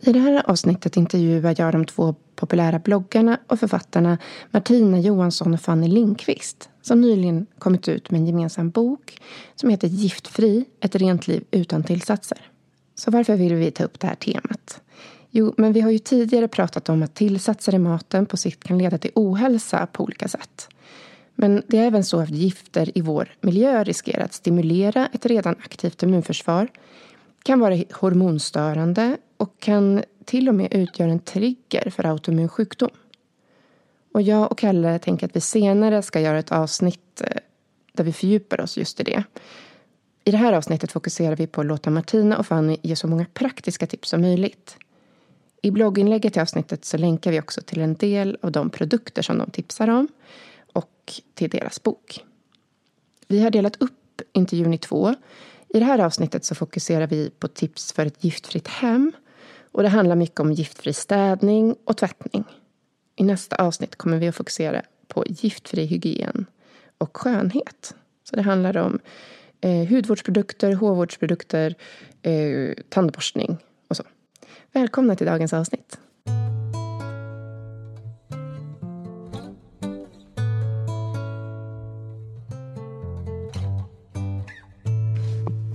I det här avsnittet intervjuar jag de två populära bloggarna och författarna Martina Johansson och Fanny Lindqvist som nyligen kommit ut med en gemensam bok som heter Giftfri, ett rent liv utan tillsatser. Så varför vill vi ta upp det här temat? Jo, men vi har ju tidigare pratat om att tillsatser i maten på sikt kan leda till ohälsa på olika sätt. Men det är även så att gifter i vår miljö riskerar att stimulera ett redan aktivt immunförsvar, kan vara hormonstörande och kan till och med utgöra en trigger för autoimmun sjukdom. Och jag och Kalle tänker att vi senare ska göra ett avsnitt eh, där vi fördjupar oss just i det. I det här avsnittet fokuserar vi på att låta Martina och Fanny ge så många praktiska tips som möjligt. I blogginlägget i avsnittet så länkar vi också till en del av de produkter som de tipsar om och till deras bok. Vi har delat upp intervjun i två. I det här avsnittet så fokuserar vi på tips för ett giftfritt hem. Och det handlar mycket om giftfri städning och tvättning. I nästa avsnitt kommer vi att fokusera på giftfri hygien och skönhet. Så det handlar om eh, hudvårdsprodukter, hårvårdsprodukter, eh, tandborstning och så. Välkomna till dagens avsnitt.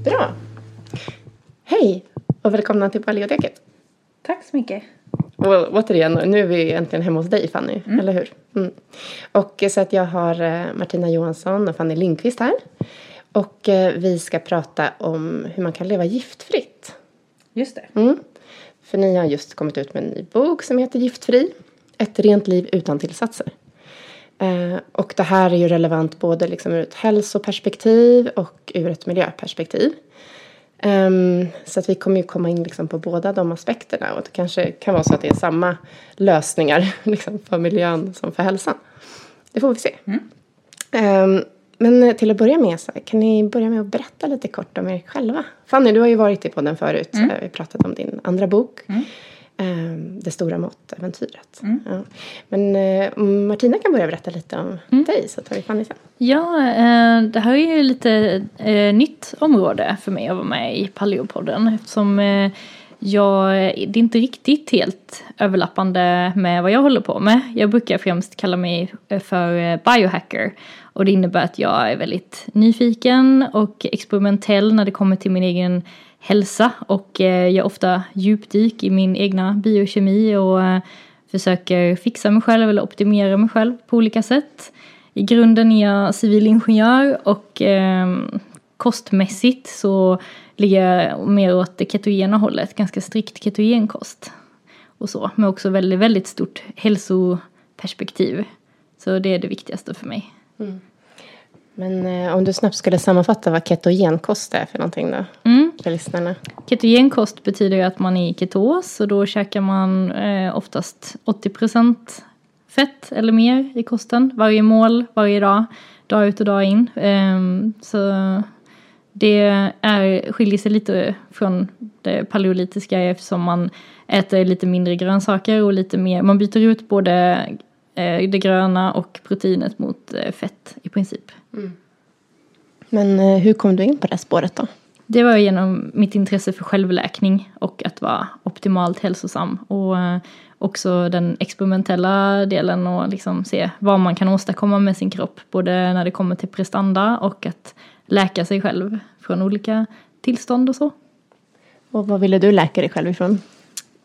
Bra. Hej och välkomna till Paleoteket. Tack så mycket. Och återigen, nu är vi äntligen hemma hos dig Fanny, eller hur? Mm. Och så att jag har eh, Martina Johansson och Fanny Lindqvist här. Och eh, vi ska prata om hur man kan leva giftfritt. Just det. Mm. För ni har just kommit ut med en ny bok som heter Giftfri. Ett rent liv utan tillsatser. Eh, och det här är ju relevant både liksom ur ett hälsoperspektiv och ur ett miljöperspektiv. Um, så att vi kommer ju komma in liksom på båda de aspekterna. Och det kanske kan vara så att det är samma lösningar liksom för miljön som för hälsan. Det får vi se. Mm. Um, men till att börja med, så kan ni börja med att berätta lite kort om er själva? Fanny, du har ju varit i podden förut. Mm. Vi pratade om din andra bok. Mm. Um, det stora måttäventyret. Mm. Ja. Men uh, Martina kan börja berätta lite om mm. dig så tar vi Fanny sen. Ja, uh, det här är ju lite uh, nytt område för mig att vara med i Paleopodden eftersom jag, det är inte riktigt helt överlappande med vad jag håller på med. Jag brukar främst kalla mig för biohacker och det innebär att jag är väldigt nyfiken och experimentell när det kommer till min egen hälsa och eh, jag gör ofta djupdyk i min egna biokemi och eh, försöker fixa mig själv eller optimera mig själv på olika sätt. I grunden är jag civilingenjör och eh, kostmässigt så ligger jag mer åt det ketogena hållet, ganska strikt ketogenkost. Och så, men också väldigt, väldigt stort hälsoperspektiv. Så det är det viktigaste för mig. Mm. Men eh, om du snabbt skulle sammanfatta vad ketogenkost är för någonting då? Mm. För lyssnarna. Ketogenkost betyder ju att man är i ketos och då käkar man eh, oftast 80% fett eller mer i kosten varje mål, varje dag, dag ut och dag in. Eh, så det är, skiljer sig lite från det paleolitiska eftersom man äter lite mindre grönsaker och lite mer, man byter ut både det gröna och proteinet mot eh, fett i princip. Mm. Men eh, hur kom du in på det spåret då? Det var genom mitt intresse för självläkning och att vara optimalt hälsosam. Och eh, också den experimentella delen och liksom se vad man kan åstadkomma med sin kropp. Både när det kommer till prestanda och att läka sig själv från olika tillstånd och så. Och vad ville du läka dig själv ifrån?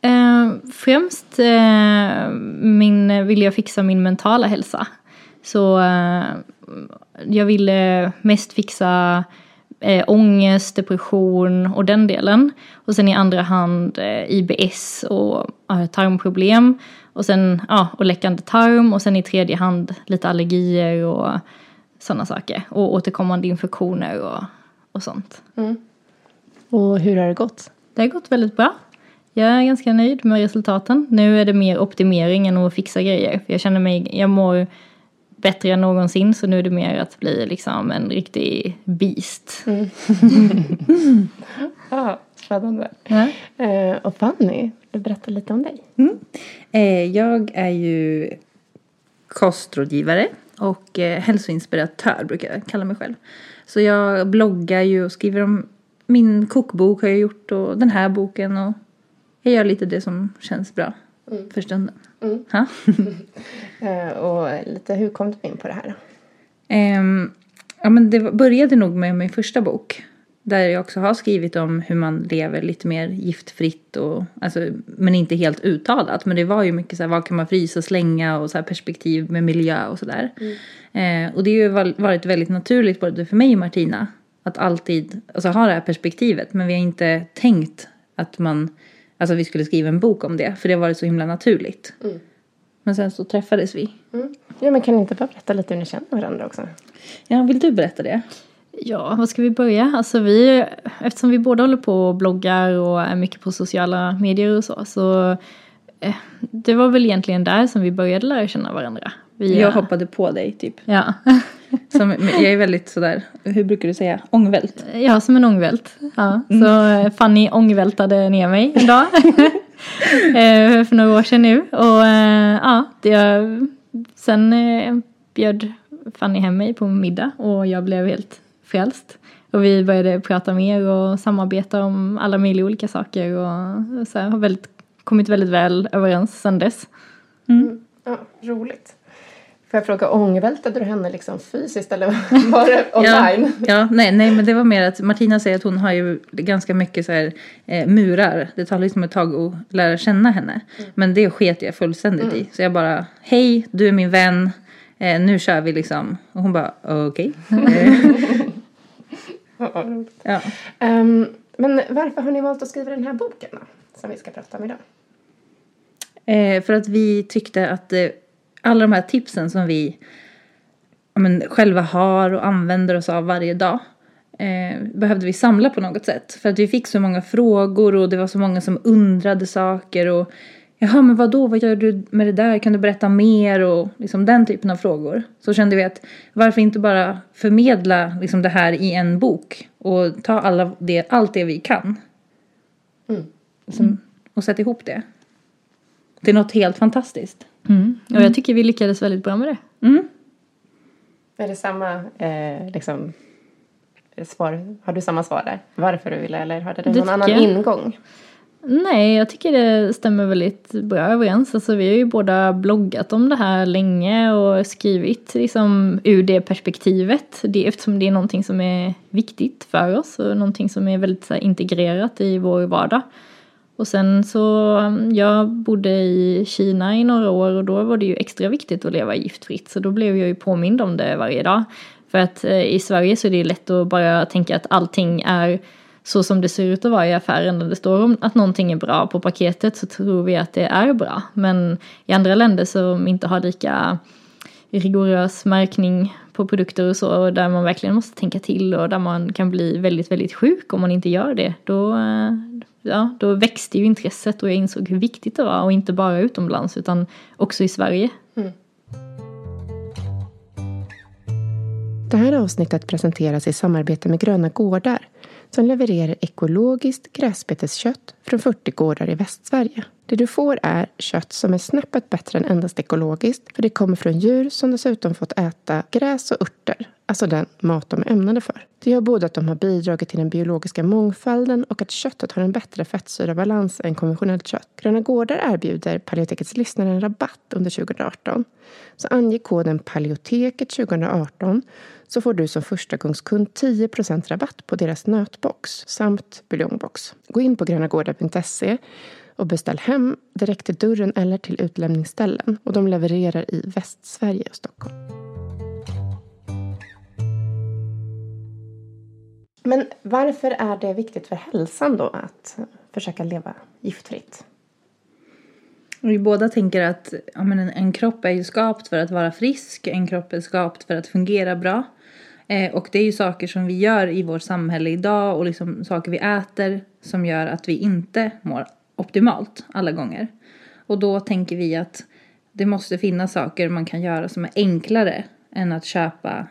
Eh, främst eh, min, ville jag fixa min mentala hälsa. Så eh, jag ville mest fixa eh, ångest, depression och den delen. Och sen i andra hand eh, IBS och eh, tarmproblem. Och sen ja, och läckande tarm och sen i tredje hand lite allergier och sådana saker. Och återkommande infektioner och, och sånt. Mm. Och hur har det gått? Det har gått väldigt bra. Jag är ganska nöjd med resultaten. Nu är det mer optimering än att fixa grejer. jag känner mig, jag mår bättre än någonsin så nu är det mer att bli liksom en riktig beast. Mm. ja, spännande. Ja. Eh, och Fanny, berätta lite om dig? Mm. Eh, jag är ju kostrådgivare och eh, hälsoinspiratör brukar jag kalla mig själv. Så jag bloggar ju och skriver om min kokbok har jag gjort och den här boken och jag gör lite det som känns bra mm. för stunden. Mm. uh, och lite, hur kom du in på det här? Um, ja, men det började nog med min första bok. Där jag också har skrivit om hur man lever lite mer giftfritt. Och, alltså, men inte helt uttalat. Men det var ju mycket så här, vad kan man frysa och slänga och så här, perspektiv med miljö och sådär. Mm. Eh, och det har ju varit väldigt naturligt både för mig och Martina. Att alltid alltså, ha det här perspektivet. Men vi har inte tänkt att man Alltså vi skulle skriva en bok om det. För det har varit så himla naturligt. Mm. Men sen så träffades vi. Mm. Ja men kan ni inte bara berätta lite hur ni känner varandra också? Ja, vill du berätta det? Ja, var ska vi börja? Alltså vi, eftersom vi båda håller på och bloggar och är mycket på sociala medier och så. Så eh, det var väl egentligen där som vi började lära känna varandra. Via... Jag hoppade på dig typ. Ja. Som, jag är väldigt sådär, hur brukar du säga, ångvält? Ja, som en ångvält. Ja. Mm. Så eh, Fanny ångvältade ner mig en dag. Eh, för några år sedan nu. Och eh, ja, det, sen bjöd Fanny hem mig på middag och jag blev helt frälst. Och vi började prata mer och samarbeta om alla möjliga olika saker och så här, har väldigt, kommit väldigt väl överens sedan dess. Ja, roligt. Får jag fråga, ångvältade du henne liksom fysiskt eller var det online? Ja, ja nej, nej, men det var mer att Martina säger att hon har ju ganska mycket så här, eh, murar. Det tar liksom ett tag att lära känna henne. Men det sket jag fullständigt i. Så jag bara, hej, du är min vän. Eh, nu kör vi liksom. Och hon bara, okej. Eh, Ja. Ehm, men varför har ni valt att skriva den här boken då? Som vi ska prata om idag. Eh, för att vi tyckte att eh, alla de här tipsen som vi men, själva har och använder oss av varje dag eh, behövde vi samla på något sätt. För att vi fick så många frågor och det var så många som undrade saker och Jaha, men vad då? Vad gör du med det där? Kan du berätta mer? Och liksom den typen av frågor. Så kände vi att varför inte bara förmedla liksom det här i en bok och ta alla det, allt det vi kan. Som, och sätta ihop det. Det är något helt fantastiskt. Mm. Och jag tycker vi lyckades väldigt bra med det. Mm. Är det samma eh, liksom, svar? Har du samma svar där? Varför du ville eller hade du Det någon annan jag. ingång? Nej, jag tycker det stämmer väldigt bra överens. Alltså, vi har ju båda bloggat om det här länge och skrivit liksom, ur det perspektivet. Det, eftersom det är någonting som är viktigt för oss och någonting som är väldigt så här, integrerat i vår vardag. Och sen så, jag bodde i Kina i några år och då var det ju extra viktigt att leva giftfritt. Så då blev jag ju påmind om det varje dag. För att eh, i Sverige så är det lätt att bara tänka att allting är så som det ser ut att vara i affären. När det står om att någonting är bra på paketet så tror vi att det är bra. Men i andra länder som inte har lika rigorös märkning på produkter och så, och där man verkligen måste tänka till och där man kan bli väldigt, väldigt sjuk om man inte gör det, då, eh, ja, då växte ju intresset och jag insåg hur viktigt det var, och inte bara utomlands utan också i Sverige. Det här avsnittet presenteras i samarbete med Gröna Gårdar som levererar ekologiskt gräsbeteskött från 40 gårdar i Västsverige. Det du får är kött som är snäppet bättre än endast ekologiskt för det kommer från djur som dessutom fått äta gräs och örter, alltså den mat de är ämnade för. Det gör både att de har bidragit till den biologiska mångfalden och att köttet har en bättre fettsyrabalans än konventionellt kött. Gröna Gårdar erbjuder Paleotekets lyssnare en rabatt under 2018. Så ange koden Paleoteket 2018 så får du som förstagångskund 10% rabatt på deras nötbox samt buljongbox. Gå in på grönagårdar.se och beställ hem direkt till dörren eller till utlämningsställen. Och de levererar i Västsverige och Stockholm. Men varför är det viktigt för hälsan då att försöka leva giftfritt? Vi båda tänker att ja, men en, en kropp är ju skapt för att vara frisk, en kropp är skapt för att fungera bra. Eh, och det är ju saker som vi gör i vårt samhälle idag och liksom saker vi äter som gör att vi inte mår optimalt alla gånger. Och då tänker vi att det måste finnas saker man kan göra som är enklare än att köpa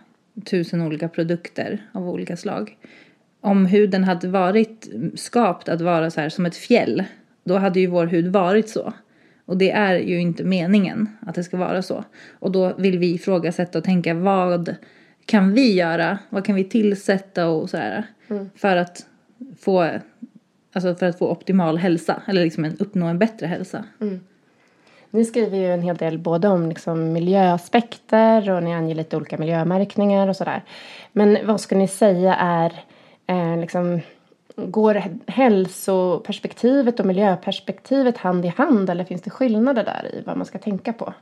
tusen olika produkter av olika slag. Om huden hade varit skapt att vara så här som ett fjäll, då hade ju vår hud varit så. Och det är ju inte meningen att det ska vara så. Och då vill vi ifrågasätta och tänka vad kan vi göra? Vad kan vi tillsätta och sådär. För att få Alltså för att få optimal hälsa, eller liksom en, uppnå en bättre hälsa. Ni skriver ju en hel del både om liksom miljöaspekter och ni anger lite olika miljömärkningar och sådär. Men vad skulle ni säga är eh, liksom Går hälsoperspektivet och miljöperspektivet hand i hand eller finns det skillnader där i vad man ska tänka på?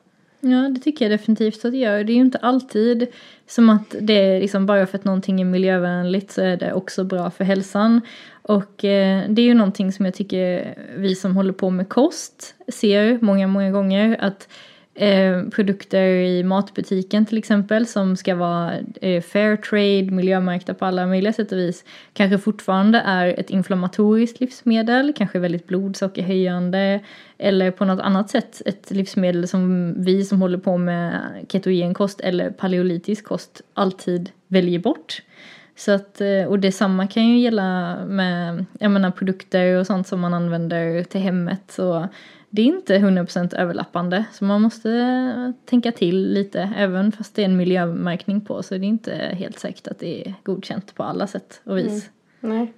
Ja, det tycker jag definitivt att det gör. Det är ju inte alltid som att det är liksom bara för att någonting är miljövänligt så är det också bra för hälsan. Och eh, det är ju någonting som jag tycker vi som håller på med kost ser många, många gånger att eh, produkter i matbutiken till exempel som ska vara eh, fair trade, miljömärkta på alla möjliga sätt och vis kanske fortfarande är ett inflammatoriskt livsmedel, kanske väldigt blodsockerhöjande eller på något annat sätt ett livsmedel som vi som håller på med ketogen kost eller paleolitisk kost alltid väljer bort. Så att, eh, och detsamma kan ju gälla med jag menar, produkter och sånt som man använder till hemmet. Så det är inte 100% överlappande. Så man måste tänka till lite. Även fast det är en miljömärkning på så är det inte helt säkert att det är godkänt på alla sätt och vis. Mm. Nej.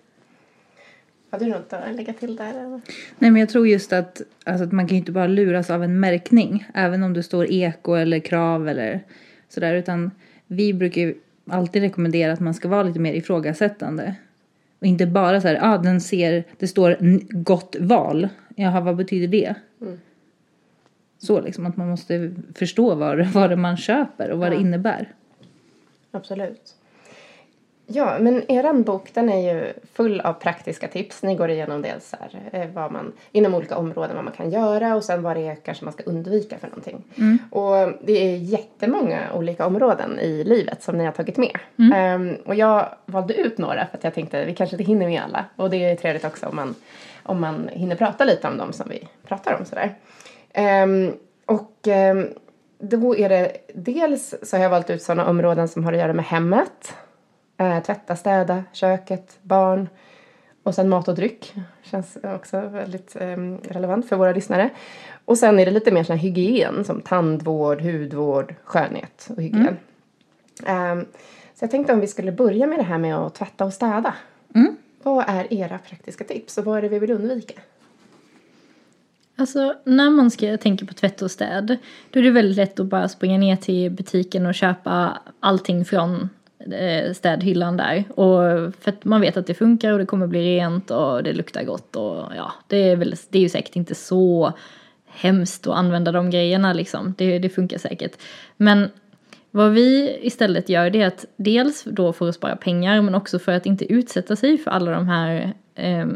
Har du något att lägga till där? Eller? Nej men jag tror just att, alltså att man kan ju inte bara luras av en märkning. Även om det står eko eller krav eller sådär. Utan vi brukar ju alltid rekommendera att man ska vara lite mer ifrågasättande. Och inte bara så här, ja ah, den ser, det står gott val. Jaha, vad betyder det? Mm. Så liksom att man måste förstå vad, vad det man köper och vad ja. det innebär. Absolut. Ja, men eran bok den är ju full av praktiska tips. Ni går igenom dels här, eh, vad man, inom olika områden vad man kan göra och sen vad det är kanske man ska undvika för någonting. Mm. Och det är jättemånga olika områden i livet som ni har tagit med. Mm. Um, och jag valde ut några för att jag tänkte vi kanske inte hinner med alla. Och det är trevligt också om man, om man hinner prata lite om dem som vi pratar om sådär. Um, och um, då är det dels så har jag valt ut sådana områden som har att göra med hemmet Eh, tvätta, städa, köket, barn och sen mat och dryck. Känns också väldigt eh, relevant för våra lyssnare. Och sen är det lite mer sån här hygien som tandvård, hudvård, skönhet och hygien. Mm. Um, så jag tänkte om vi skulle börja med det här med att tvätta och städa. Mm. Vad är era praktiska tips och vad är det vi vill undvika? Alltså när man ska tänka på tvätt och städ då är det väldigt lätt att bara springa ner till butiken och köpa allting från eh, städhyllan där. Och för att man vet att det funkar och det kommer bli rent och det luktar gott och ja, det är, väl, det är ju säkert inte så hemskt att använda de grejerna liksom. Det, det funkar säkert. Men vad vi istället gör det är att dels då för att spara pengar men också för att inte utsätta sig för alla de här eh,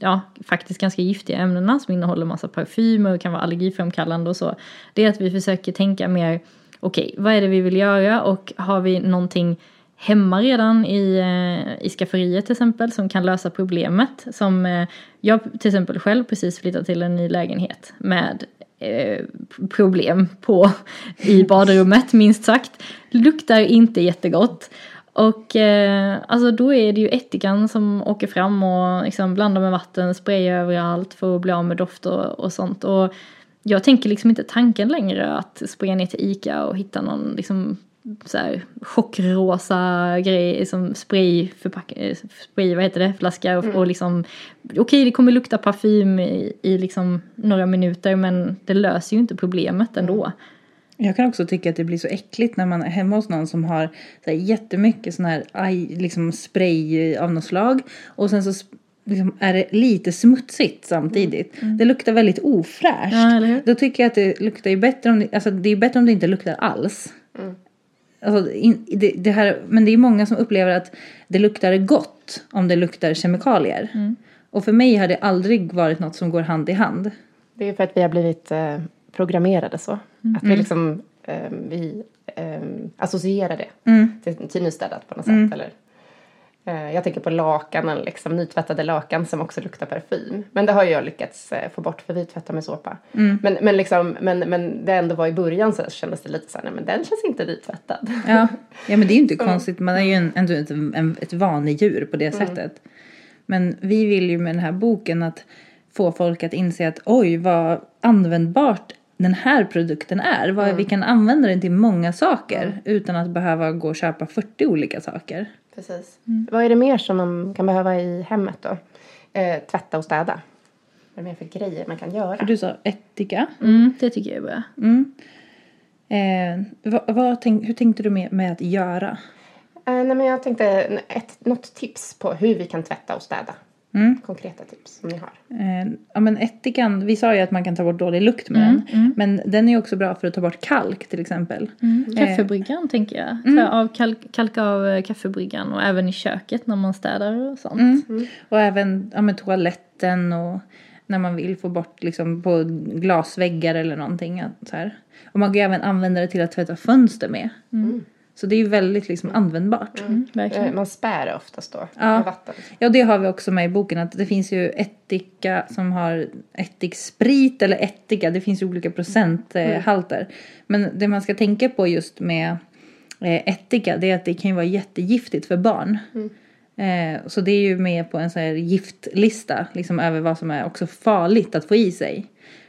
ja, faktiskt ganska giftiga ämnena som innehåller massa parfymer och kan vara allergiframkallande och så. Det är att vi försöker tänka mer okej, okay, vad är det vi vill göra och har vi någonting hemma redan i, eh, i skafferiet till exempel som kan lösa problemet. Som eh, jag till exempel själv precis flyttat till en ny lägenhet med eh, problem på i badrummet minst sagt. Luktar inte jättegott. Och eh, alltså då är det ju ättikan som åker fram och liksom blandar med vatten, sprayar överallt för att bli av med doft och, och sånt. Och jag tänker liksom inte tanken längre att springa ner till ICA och hitta någon liksom så här chockrosa grej som spray, förpack, eh, spray vad heter det, flaska och, mm. och liksom okej okay, det kommer lukta parfym i, i liksom några minuter men det löser ju inte problemet ändå. Mm. Jag kan också tycka att det blir så äckligt när man är hemma hos någon som har så här jättemycket sån här liksom spray av något slag och sen så liksom är det lite smutsigt samtidigt. Mm. Det luktar väldigt ofräscht. Ja, Då tycker jag att det luktar ju bättre om det, alltså det är bättre om det inte luktar alls. Mm. Alltså, in, det, det, här, men det är många som upplever att det luktar gott om det luktar kemikalier. Mm. Och för mig har det aldrig varit något som går hand i hand. Det är för att vi har blivit eh, programmerade så. Mm. Att vi mm. liksom eh, vi, eh, associerar det mm. till, till nystädat på något sätt. Mm. Eller Eh, jag tänker på lakanen, liksom, nytvättade lakan som också luktar parfym. Men det har jag lyckats eh, få bort för vi tvättar med såpa. Mm. Men, men, liksom, men, men det ändå var i början så kändes det lite så här, nej men den känns inte nytvättad. Ja, ja men det är ju inte konstigt, man är ju en, ändå ett, en, ett vanedjur på det mm. sättet. Men vi vill ju med den här boken att få folk att inse att oj vad användbart den här produkten är. Vad, mm. Vi kan använda den till många saker mm. utan att behöva gå och köpa 40 olika saker. Precis. Mm. Vad är det mer som man kan behöva i hemmet då? Eh, tvätta och städa. Vad är det mer för grejer man kan göra? Du sa ättika. Mm, det tycker jag är bra. Mm. Eh, vad, vad tänk, hur tänkte du med, med att göra? Eh, nej, men jag tänkte ett, något tips på hur vi kan tvätta och städa. Mm. Konkreta tips som ni har. Eh, ja men ättikan, vi sa ju att man kan ta bort dålig lukt med mm. den. Mm. Men den är ju också bra för att ta bort kalk till exempel. Mm. Eh, kaffebryggan tänker jag. Mm. av kalk, kalka av eh, kaffebryggan och även i köket när man städar och sånt. Mm. Och även ja, med toaletten och när man vill få bort liksom på glasväggar eller någonting. Så här. Och man kan ju även använda det till att tvätta fönster med. Så det är ju väldigt liksom användbart. Verkligen. Eh, Man spär det oftast då Ja. med vatten. Ja, det har vi också med i boken. Att det finns ju ättika som har ättiksprit eller ättika. Det finns ju olika procenthalter. Men det man ska tänka på just med eh, ättika det är att det kan ju vara jättegiftigt för barn. Eh, så det är ju med på en sån här giftlista liksom över vad som är också farligt att få i sig.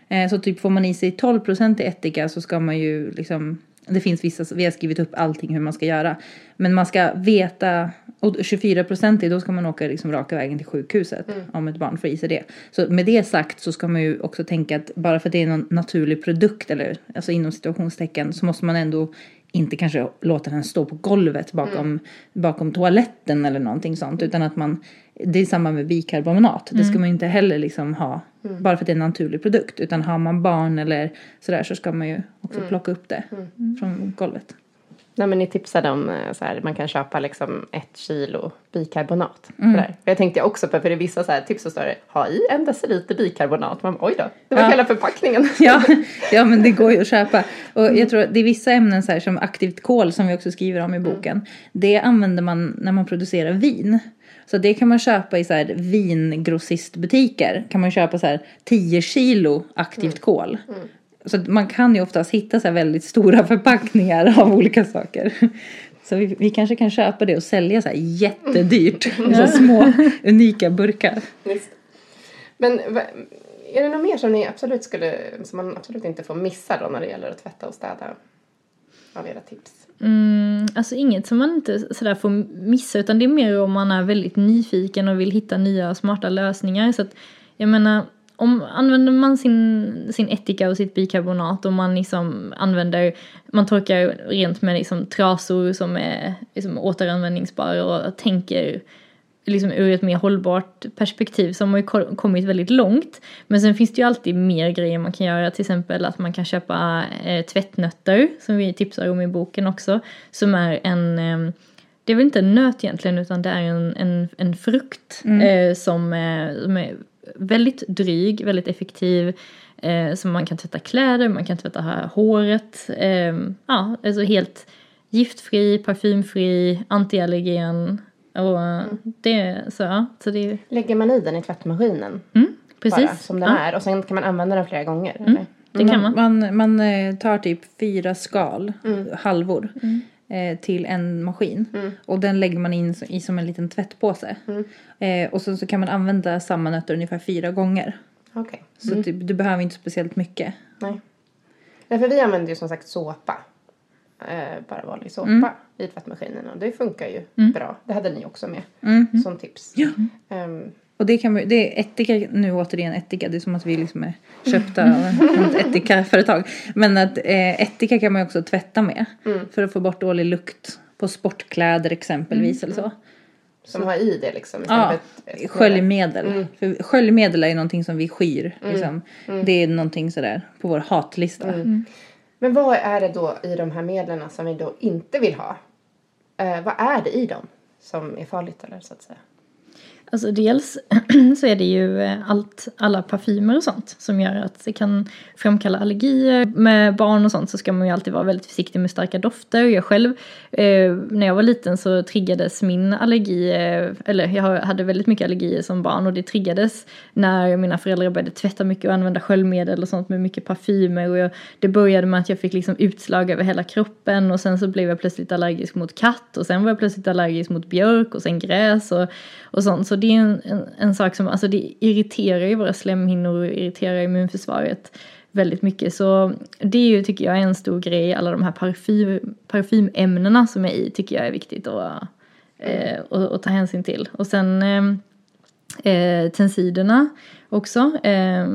Eh, så typ får man i sig 12% i ättika så ska man ju liksom det finns vissa, vi har skrivit upp allting hur man ska göra. Men man ska veta, och 24% i då ska man åka liksom raka vägen till sjukhuset om ett barn får i sig det. Så med det sagt så ska man ju också tänka att bara för att det är någon naturlig produkt eller alltså inom situationstecken så måste man ändå inte kanske låta den stå på golvet bakom, bakom toaletten eller någonting sånt. Utan att man, det är samma med bikarbonat. Det ska man ju inte heller liksom ha bara för att det är en naturlig produkt. Utan har man barn eller sådär så ska man ju också plocka upp det från golvet. Nej, men ni tipsade om eh, så här, man kan köpa liksom ett kilo bikarbonat. Mm. Sådär. Jag tänkte också på, för det är vissa så här tips så står det ha i en deciliter bikarbonat. Man, oj då, det var Ja. hela förpackningen. Ja, ja, men det går ju att köpa. Och jag tror det är vissa ämnen så här, som aktivt kol som vi också skriver om i boken. Det använder man när man producerar vin. Så det kan man köpa i så här vingrossistbutiker. Kan man köpa så här 10 kilo aktivt kol. Så man kan ju oftast hitta så här väldigt stora förpackningar av olika saker. Så vi, vi kanske kan köpa det och sälja så här jättedyrt. Så här små unika burkar. Just. Men är det något mer som ni absolut skulle, som man absolut inte får missa då när det gäller att tvätta och städa av era tips? Mm, alltså inget som man inte sådär får missa utan det är mer om man är väldigt nyfiken och vill hitta nya smarta lösningar. Så att, jag menar, om använder man sin, sin ättika och sitt bikarbonat och man liksom använder, man torkar rent med liksom trasor som är liksom återanvändningsbara och tänker liksom ur ett mer hållbart perspektiv så har ju ko- kommit väldigt långt. Men sen finns det ju alltid mer grejer man kan göra, till exempel att man kan köpa eh, tvättnötter som vi tipsar om i boken också. Som är en, eh, det är väl inte en nöt egentligen utan det är en, en, en frukt eh, som, eh, som är väldigt dryg, väldigt effektiv. Eh, som man kan tvätta kläder, man kan tvätta håret. Eh, ja, alltså helt giftfri, parfymfri, antiallergen. Och det, så, ja, så det Lägger man i den i tvättmaskinen? mm, precis. Bara, som den ja, är. Och sen kan man använda den flera gånger? eller? Det kan man. Man, man eh, tar typ fyra skal, halvor, eh, till en maskin. Och den lägger man in i som en liten tvättpåse. Eh, och sen så kan man använda samma nötter ungefär fyra gånger. Okej. Så typ, du behöver inte speciellt mycket. Nej. Nej, för vi använder ju som sagt såpa. Eh, bara vanlig såpa Mm. i tvättmaskinen. Och det funkar ju bra. Det hade ni också med Mm. som tips. Ehm, Och det, kan, man- det är ättika, nu återigen ättika, det är som att vi liksom är köpta av ett ättikaföretag. Men att eh, ättika kan man ju också tvätta med. För att få bort dålig lukt på sportkläder exempelvis eller så. som har i det liksom. Ja, för ett- ett- sköljmedel. För sköljmedel är ju någonting som vi skyr. Liksom. Det är någonting sådär på vår hatlista. Men vad är det då i de här medlen som vi då inte vill ha? Eh, vad är det i dem som är farligt eller så att säga? Alltså dels så är det ju eh, allt, alla parfymer och sånt som gör att det kan framkalla allergier. Med barn och sånt så ska man ju alltid vara väldigt försiktig med starka dofter. Jag själv, eh, när jag var liten så triggades min allergi, eh, eller jag hade väldigt mycket allergier som barn och det triggades när mina föräldrar började tvätta mycket och använda sköljmedel och sånt med mycket parfymer. Och jag, det började med att jag fick liksom utslag över hela kroppen och sen så blev jag plötsligt allergisk mot katt och sen var jag plötsligt allergisk mot björk och sen gräs och, och sånt. Så det är en, en, en sak som, alltså det irriterar ju våra slemhinnor och irriterar immunförsvaret väldigt mycket. Så det är ju, tycker jag, en stor grej. Alla de här parfym, parfymämnena som är i tycker jag är viktigt att, eh, att, att ta hänsyn till. Och sen eh, eh, tensiderna också. Eh,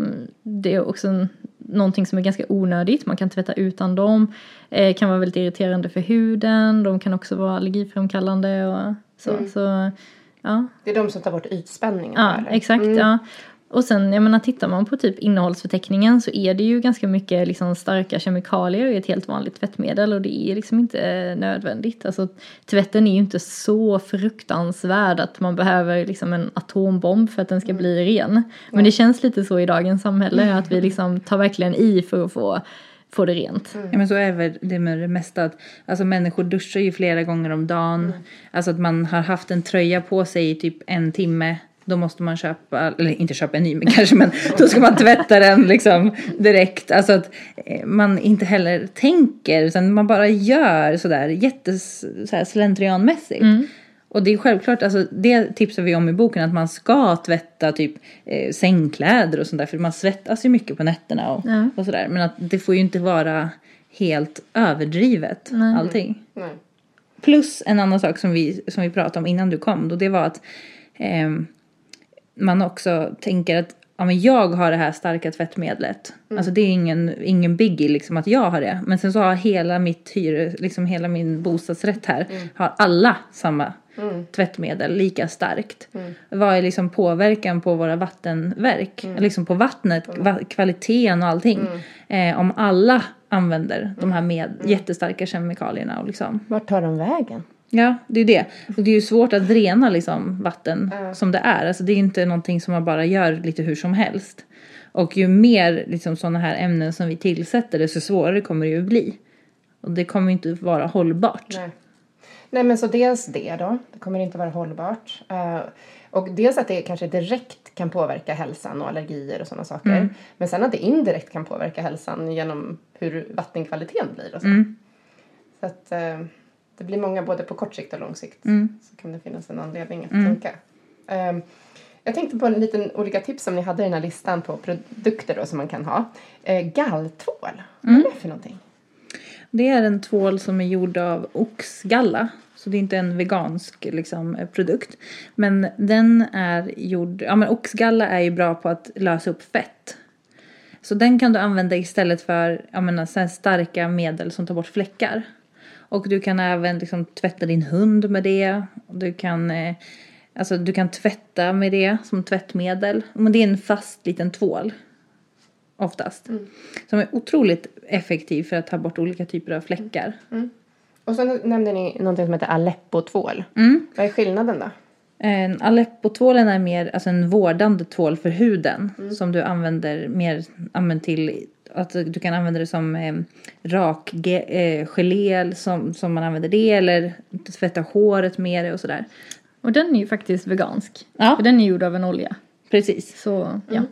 det är också en, någonting som är ganska onödigt. Man kan tvätta utan dem. Eh, kan vara väldigt irriterande för huden. De kan också vara allergiframkallande och så. så ja. Det är de som tar bort ytspänningen? Ja, eller? exakt. Mm. Ja. Och sen, jag menar, tittar man på typ innehållsförteckningen så är det ju ganska mycket liksom starka kemikalier i ett helt vanligt tvättmedel och det är liksom inte nödvändigt. Alltså tvätten är ju inte så fruktansvärd att man behöver liksom en atombomb för att den ska bli ren. Men det känns lite så i dagens samhälle att vi liksom tar verkligen i för att få få det rent. Ja, men så är väl det med det mesta att alltså, människor duschar ju flera gånger om dagen. Alltså att man har haft en tröja på sig i typ en timme. Då måste man köpa, eller inte köpa en ny men kanske, men då ska man tvätta den liksom direkt. Alltså att eh, man inte heller tänker utan man bara gör sådär jättes så här, slentrianmässigt. Och det är självklart, alltså det tipsar vi om i boken, att man ska tvätta typ eh, sängkläder och sånt där. För man svettas ju mycket på nätterna och, Ja. och sådär. Men att det får ju inte vara helt överdrivet allting. Nej. Plus en annan sak som vi, som vi pratade om innan du kom. Då det var att ehm, man också tänker att ja, men jag har det här starka tvättmedlet. Alltså det är ingen, ingen biggie liksom att jag har det. Men sen så har hela mitt hyre, liksom hela min bostadsrätt här, har alla samma tvättmedel lika starkt. Vad är liksom påverkan på våra vattenverk? Liksom på vattnet, va- kvaliteten och allting. Eh, om alla använder de här med jättestarka kemikalierna och liksom. Vart tar de vägen? Ja, det är det. Och det är ju svårt att rena liksom vatten som det är. Alltså det är inte någonting som man bara gör lite hur som helst. Och ju mer liksom sådana här ämnen som vi tillsätter desto svårare kommer det ju bli. Och det kommer ju inte vara hållbart. Nej. Nej men så dels det då, det kommer inte vara hållbart. Eh, och dels att det kanske direkt kan påverka hälsan och allergier och sådana saker. Men sen att det indirekt kan påverka hälsan genom hur vattenkvaliteten blir och så. Så att eh, det blir många både på kort sikt och lång sikt. Så kan det finnas en anledning att tänka. Ehm, jag tänkte på en liten olika tips som ni hade i den här listan på produkter då som man kan ha. Eh, galltvål, vad är det för någonting? Det är en tvål som är gjord av oxgalla. Så det är inte en vegansk liksom, eh, produkt. Men den är gjord, ja men oxgalla är ju bra på att lösa upp fett. Så den kan du använda istället för jag menar, så starka medel som tar bort fläckar. Och du kan även liksom, tvätta din hund med det. Du kan, eh, alltså, du kan tvätta med det som tvättmedel. Men det är en fast liten tvål. Oftast. Som är otroligt effektiv för att ta bort olika typer av fläckar. Och så nämnde ni någonting som heter Aleppo-tvål. Vad är skillnaden då? En Aleppo-tvålen är mer alltså en vårdande tvål för huden. Som du använder mer till att du kan använda det som eh, rak ge- eh, gelé som, som man använder det eller tvätta håret med det och sådär. Och den är ju faktiskt vegansk. Ja. För den är gjord av en olja. Precis. Så ja.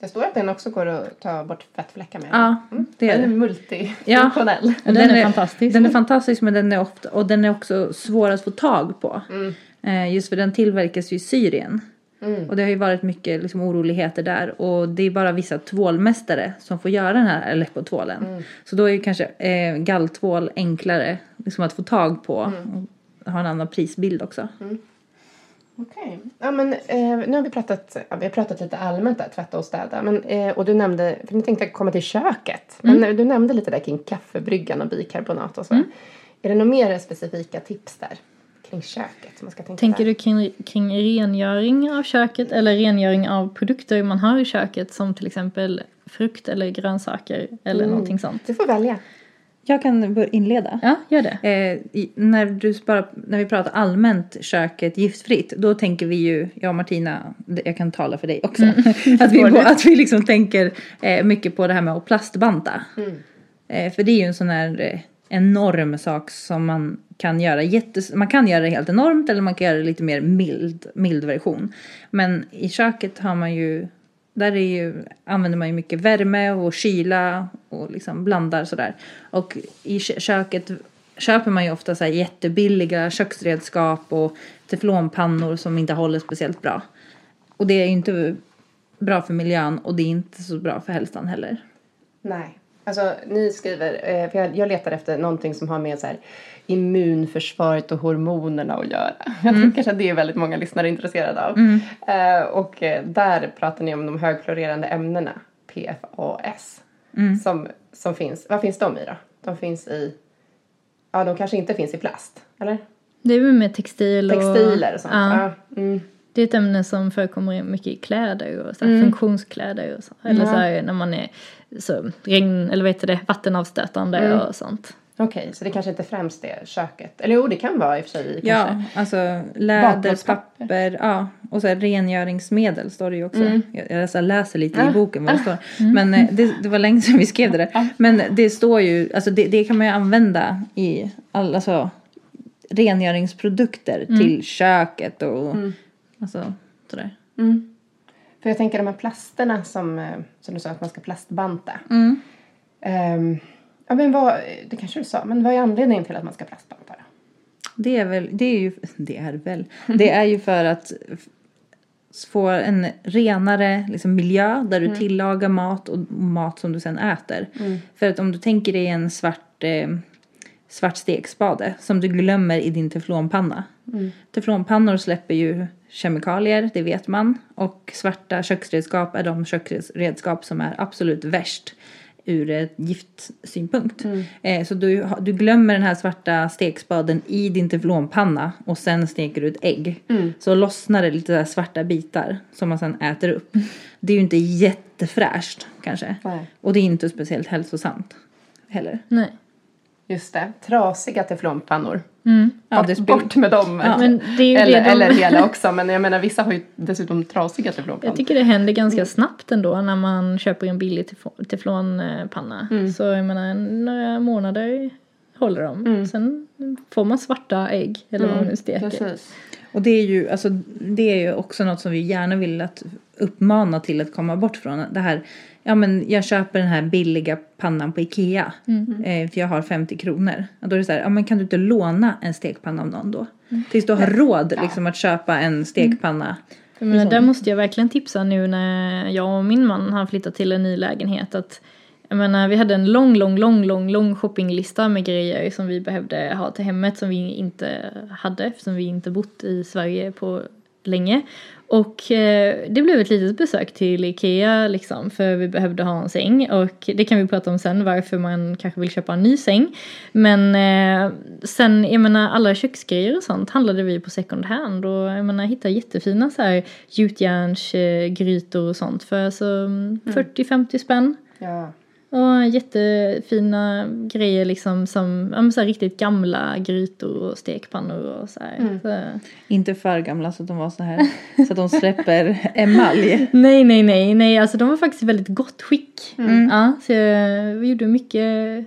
Det står att den också går att ta bort fettfläckar med. Ja, det är Den är det. multifunktionell. den är fantastisk. Den är fantastisk men den är ofta, och den är också svår att få tag på. Mm. Eh, just för den tillverkas ju i Syrien. Mm. Och det har ju varit mycket liksom, oroligheter där. Och det är bara vissa tvålmästare som får göra den här Aleppo-tvålen. Mm. Så då är ju kanske eh, galltvål enklare liksom, att få tag på. Mm. Och har en annan prisbild också. Okej. Ja, men eh, nu har vi pratat, ja, vi har pratat lite allmänt där, tvätta och städa. Men, eh, och du nämnde, för nu tänkte jag komma till köket. Men Mm. du nämnde lite där kring kaffebryggan och bikarbonat och så. Är det några mer specifika tips där? Kring köket man ska tänka Tänker där? du kring, kring rengöring av köket eller rengöring av produkter man har i köket som till exempel frukt eller grönsaker eller någonting sånt? Du får välja. Jag kan börja inleda. Ja, gör det. Eh, i, när, du bara, när vi pratar allmänt köket giftfritt, då tänker vi ju, jag och Martina, jag kan tala för dig också, att, vi, på, att vi liksom tänker eh, mycket på det här med att plastbanta. Eh, för det är ju en sån här eh, enorm sak som man kan göra jättes, man kan göra det helt enormt eller man kan göra det lite mer mild, mild version. Men i köket har man ju, där är ju, använder man ju mycket värme och kyla och liksom blandar sådär. Och i köket köper man ju ofta så här jättebilliga köksredskap och teflonpannor som inte håller speciellt bra. Och det är ju inte bra för miljön och det är inte så bra för hälsan heller. Nej. Alltså, ni skriver, eh, för jag, jag letar efter någonting som har med så här, immunförsvaret och hormonerna att göra. Jag tror kanske att det är väldigt många lyssnare intresserade av. Eh, och eh, där pratar ni om de högklorerande ämnena, PFAS, som, som finns. Vad finns de i då? De finns i, ja de kanske inte finns i plast, eller? Det är väl med textil och... Textiler och sånt. Ja. Ja. Mm. Det Det är ett ämne som förekommer mycket i kläder och så här, Mm. funktionskläder och så. Eller Ja. så här, när man är så regn, eller vad heter det, vattenavstötande Mm. och sånt. Okej, så det kanske inte främst är köket. Eller jo, det kan vara i och för sig. Ja, Kanske. alltså läder, papper, ja. Och så här rengöringsmedel står det ju också. Mm. Jag, jag läser- lite Ja. i boken vad det står. Men eh, det, det var länge sedan vi skrev det där. Men det står ju, alltså det, det kan man ju använda i alla alltså, rengöringsprodukter till köket och alltså sådär. Mm. För jag tänker de här plasterna som, eh, som du sa att man ska plastbanta. Mm. Ja, men vad, det kanske du sa, men vad är anledningen till att man ska plastbanta då? Det är väl, det är ju, det är väl, det är ju för att få en renare liksom, miljö där du tillagar mat och mat som du sen äter. För att om du tänker dig en svart, eh, svart stekspade som du glömmer i din teflonpanna. Teflonpannor släpper ju kemikalier, det vet man. Och svarta köksredskap är de köksredskap som är absolut värst ur ett giftsynpunkt. Eh, så du, du glömmer den här svarta stekspaden i din teflonpanna och sen steker du ett ägg. Så lossnar det lite där svarta bitar som man sen äter upp. Det är ju inte jättefräscht kanske. Nej. Och det är inte speciellt hälsosamt heller. Nej. Just det, trasiga teflonpannor. Ja, det bort, bort med dem. Ja, Men det är ju eller, det de- eller hela också, men jag menar vissa har ju dessutom trasiga teflonpannor. Jag tycker det händer ganska snabbt ändå när man köper en billig teflon- teflonpanna. Så jag menar några månader håller de. Sen får man svarta ägg eller vad man nu steker. Precis. Och det är ju, alltså, det är ju också något som vi gärna vill att uppmana till att komma bort från. Det här, ja men jag köper den här billiga pannan på Ikea. Eh, för jag har 50 kronor. Och då är det så här, ja men kan du inte låna en stekpanna av någon då? Tills du har råd liksom att köpa en stekpanna. Jag menar, där måste jag verkligen tipsa nu när jag och min man har flyttat till en ny lägenhet. Att, jag menar, vi hade en lång, lång, lång, lång, lång shoppinglista med grejer som vi behövde ha till hemmet som vi inte hade eftersom vi inte bott i Sverige på länge. Och eh, det blev ett litet besök till Ikea liksom för vi behövde ha en säng och det kan vi prata om sen varför man kanske vill köpa en ny säng. Men eh, sen, jag menar alla köksgrejer och sånt handlade vi på second hand och jag menar hittade jättefina så här gjutjärnsgrytor och sånt för alltså mm, 40-50 spänn. Ja. Och jättefina grejer liksom som ja, men så här riktigt gamla grytor och stekpannor och så här. Så, Inte för gamla så att de var så här. så att de släpper emalj. Nej, nej, nej, nej, alltså de var faktiskt i väldigt gott skick. Ja, så jag, vi gjorde mycket,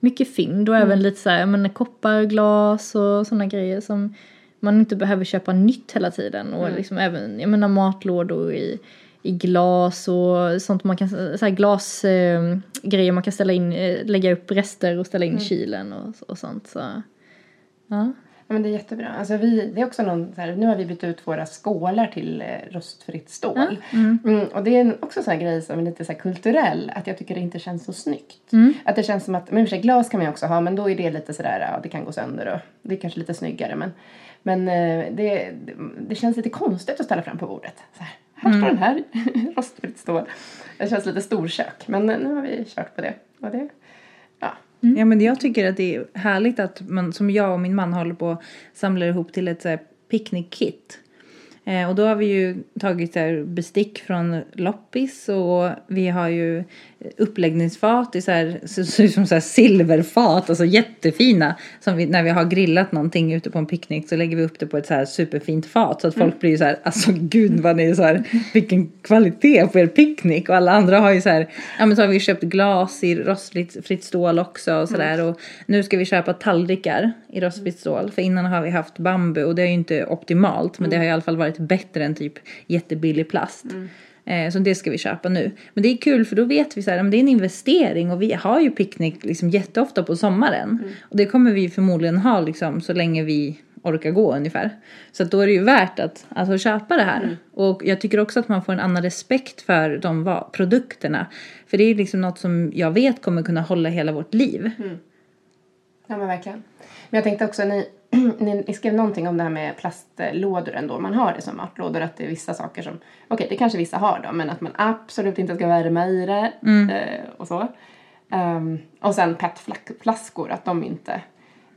mycket fynd och även lite så här, menar, kopparglas och sådana grejer som man inte behöver köpa nytt hela tiden. Och liksom även, jag menar matlådor i, i glas och sånt man kan, så här glasgrejer eh, man kan ställa in, eh, lägga upp rester och ställa in i kylen och, och sånt. Så, ja. Ja, men det är jättebra. Alltså vi, det är också någon, så här, nu har vi bytt ut våra skålar till eh, rostfritt stål. Mm, och det är också en sån här grej som är lite så här kulturell. Att jag tycker det inte känns så snyggt. Att det känns som att, men i och för sig glas kan man ju också ha. Men då är det lite sådär, ja det kan gå sönder och det är kanske lite snyggare. Men, men eh, det, det, det känns lite konstigt att ställa fram på bordet. Så här, här står den här, rostfritt stål. Det känns lite storkök. Men nu har vi kört på det. Och det ja. Ja men jag tycker att det är härligt att man som jag och min man håller på att samla ihop till ett picknickkit. Eh, och då har vi ju tagit så bestick från loppis och vi har ju uppläggningsfat i så här, så, så, som så silverfat, alltså jättefina. Som vi, när vi har grillat någonting ute på en picknick så lägger vi upp det på ett så här superfint fat så att folk blir så här, alltså gud vad ni är så här, vilken kvalitet på er picknick. Och alla andra har ju så här, ja men så har vi köpt glas i rostfritt fritt stål också och sådär. Och nu ska vi köpa tallrikar i rostfritt stål. För innan har vi haft bambu och det är ju inte optimalt men det har i alla fall varit bättre än typ jättebillig plast. Eh, Så det ska vi köpa nu. Men det är kul för då vet vi så här, det är en investering och vi har ju picknick liksom jätteofta på sommaren. Och det kommer vi förmodligen ha liksom så länge vi orkar gå ungefär. Så då är det ju värt att alltså, köpa det här. Och jag tycker också att man får en annan respekt för de produkterna. För det är liksom något som jag vet kommer kunna hålla hela vårt liv. Ja men verkligen. Men jag tänkte också, ni, ni, skrev någonting om det här med plastlådor ändå. Man har det som matlådor, att det är vissa saker som, okej det kanske vissa har då, men att man absolut inte ska värma i det eh, och så. Ehm, och sen petflaskor, att de inte,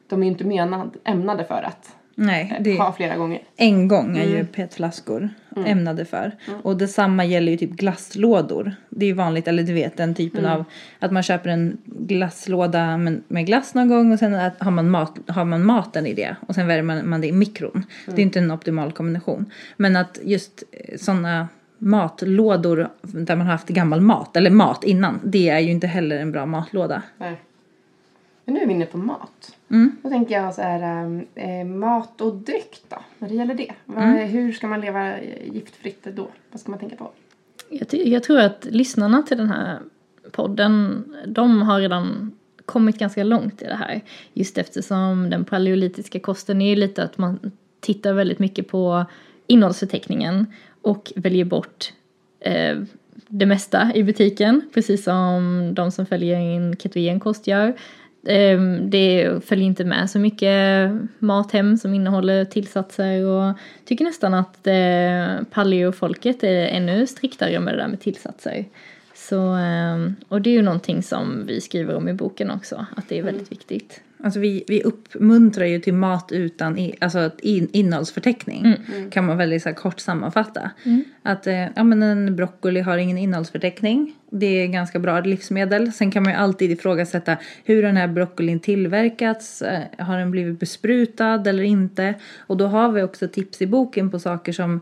de är inte menad, ämnade för att Nej, ha flera gånger. en gång är ju petflaskor ämnade för. Och detsamma gäller ju typ glasslådor. Det är ju vanligt, eller du vet den typen av att man köper en glasslåda med, glass någon gång och sen har man, mat, har man maten i det och sen värmer man det i mikron. Det är inte en optimal kombination. Men att just sådana matlådor där man har haft gammal mat, eller mat innan, det är ju inte heller en bra matlåda. Nej. Men nu är vi inne på mat. Då tänker jag så här, eh, mat och dryck då, när det gäller det. Vad, Hur ska man leva eh, giftfritt då? Vad ska man tänka på? Jag, jag tror att lyssnarna till den här podden, de har redan kommit ganska långt i det här. Just eftersom den paleolitiska kosten är ju lite att man tittar väldigt mycket på innehållsförteckningen och väljer bort eh, det mesta i butiken, precis som de som följer en ketogen kost gör. Eh, det följer inte med så mycket mathem som innehåller tillsatser och tycker nästan att eh, paleo-folket är ännu striktare med det där med tillsatser. Så, eh, och det är ju någonting som vi skriver om i boken också, att det är väldigt viktigt. Alltså vi, vi uppmuntrar ju till mat utan i, alltså in, innehållsförteckning. Kan man väldigt så här kort sammanfatta. Att eh, ja, men en broccoli har ingen innehållsförteckning. Det är ganska bra livsmedel. Sen kan man ju alltid ifrågasätta hur den här broccolin tillverkats. Eh, har den blivit besprutad eller inte? Och då har vi också tips i boken på saker som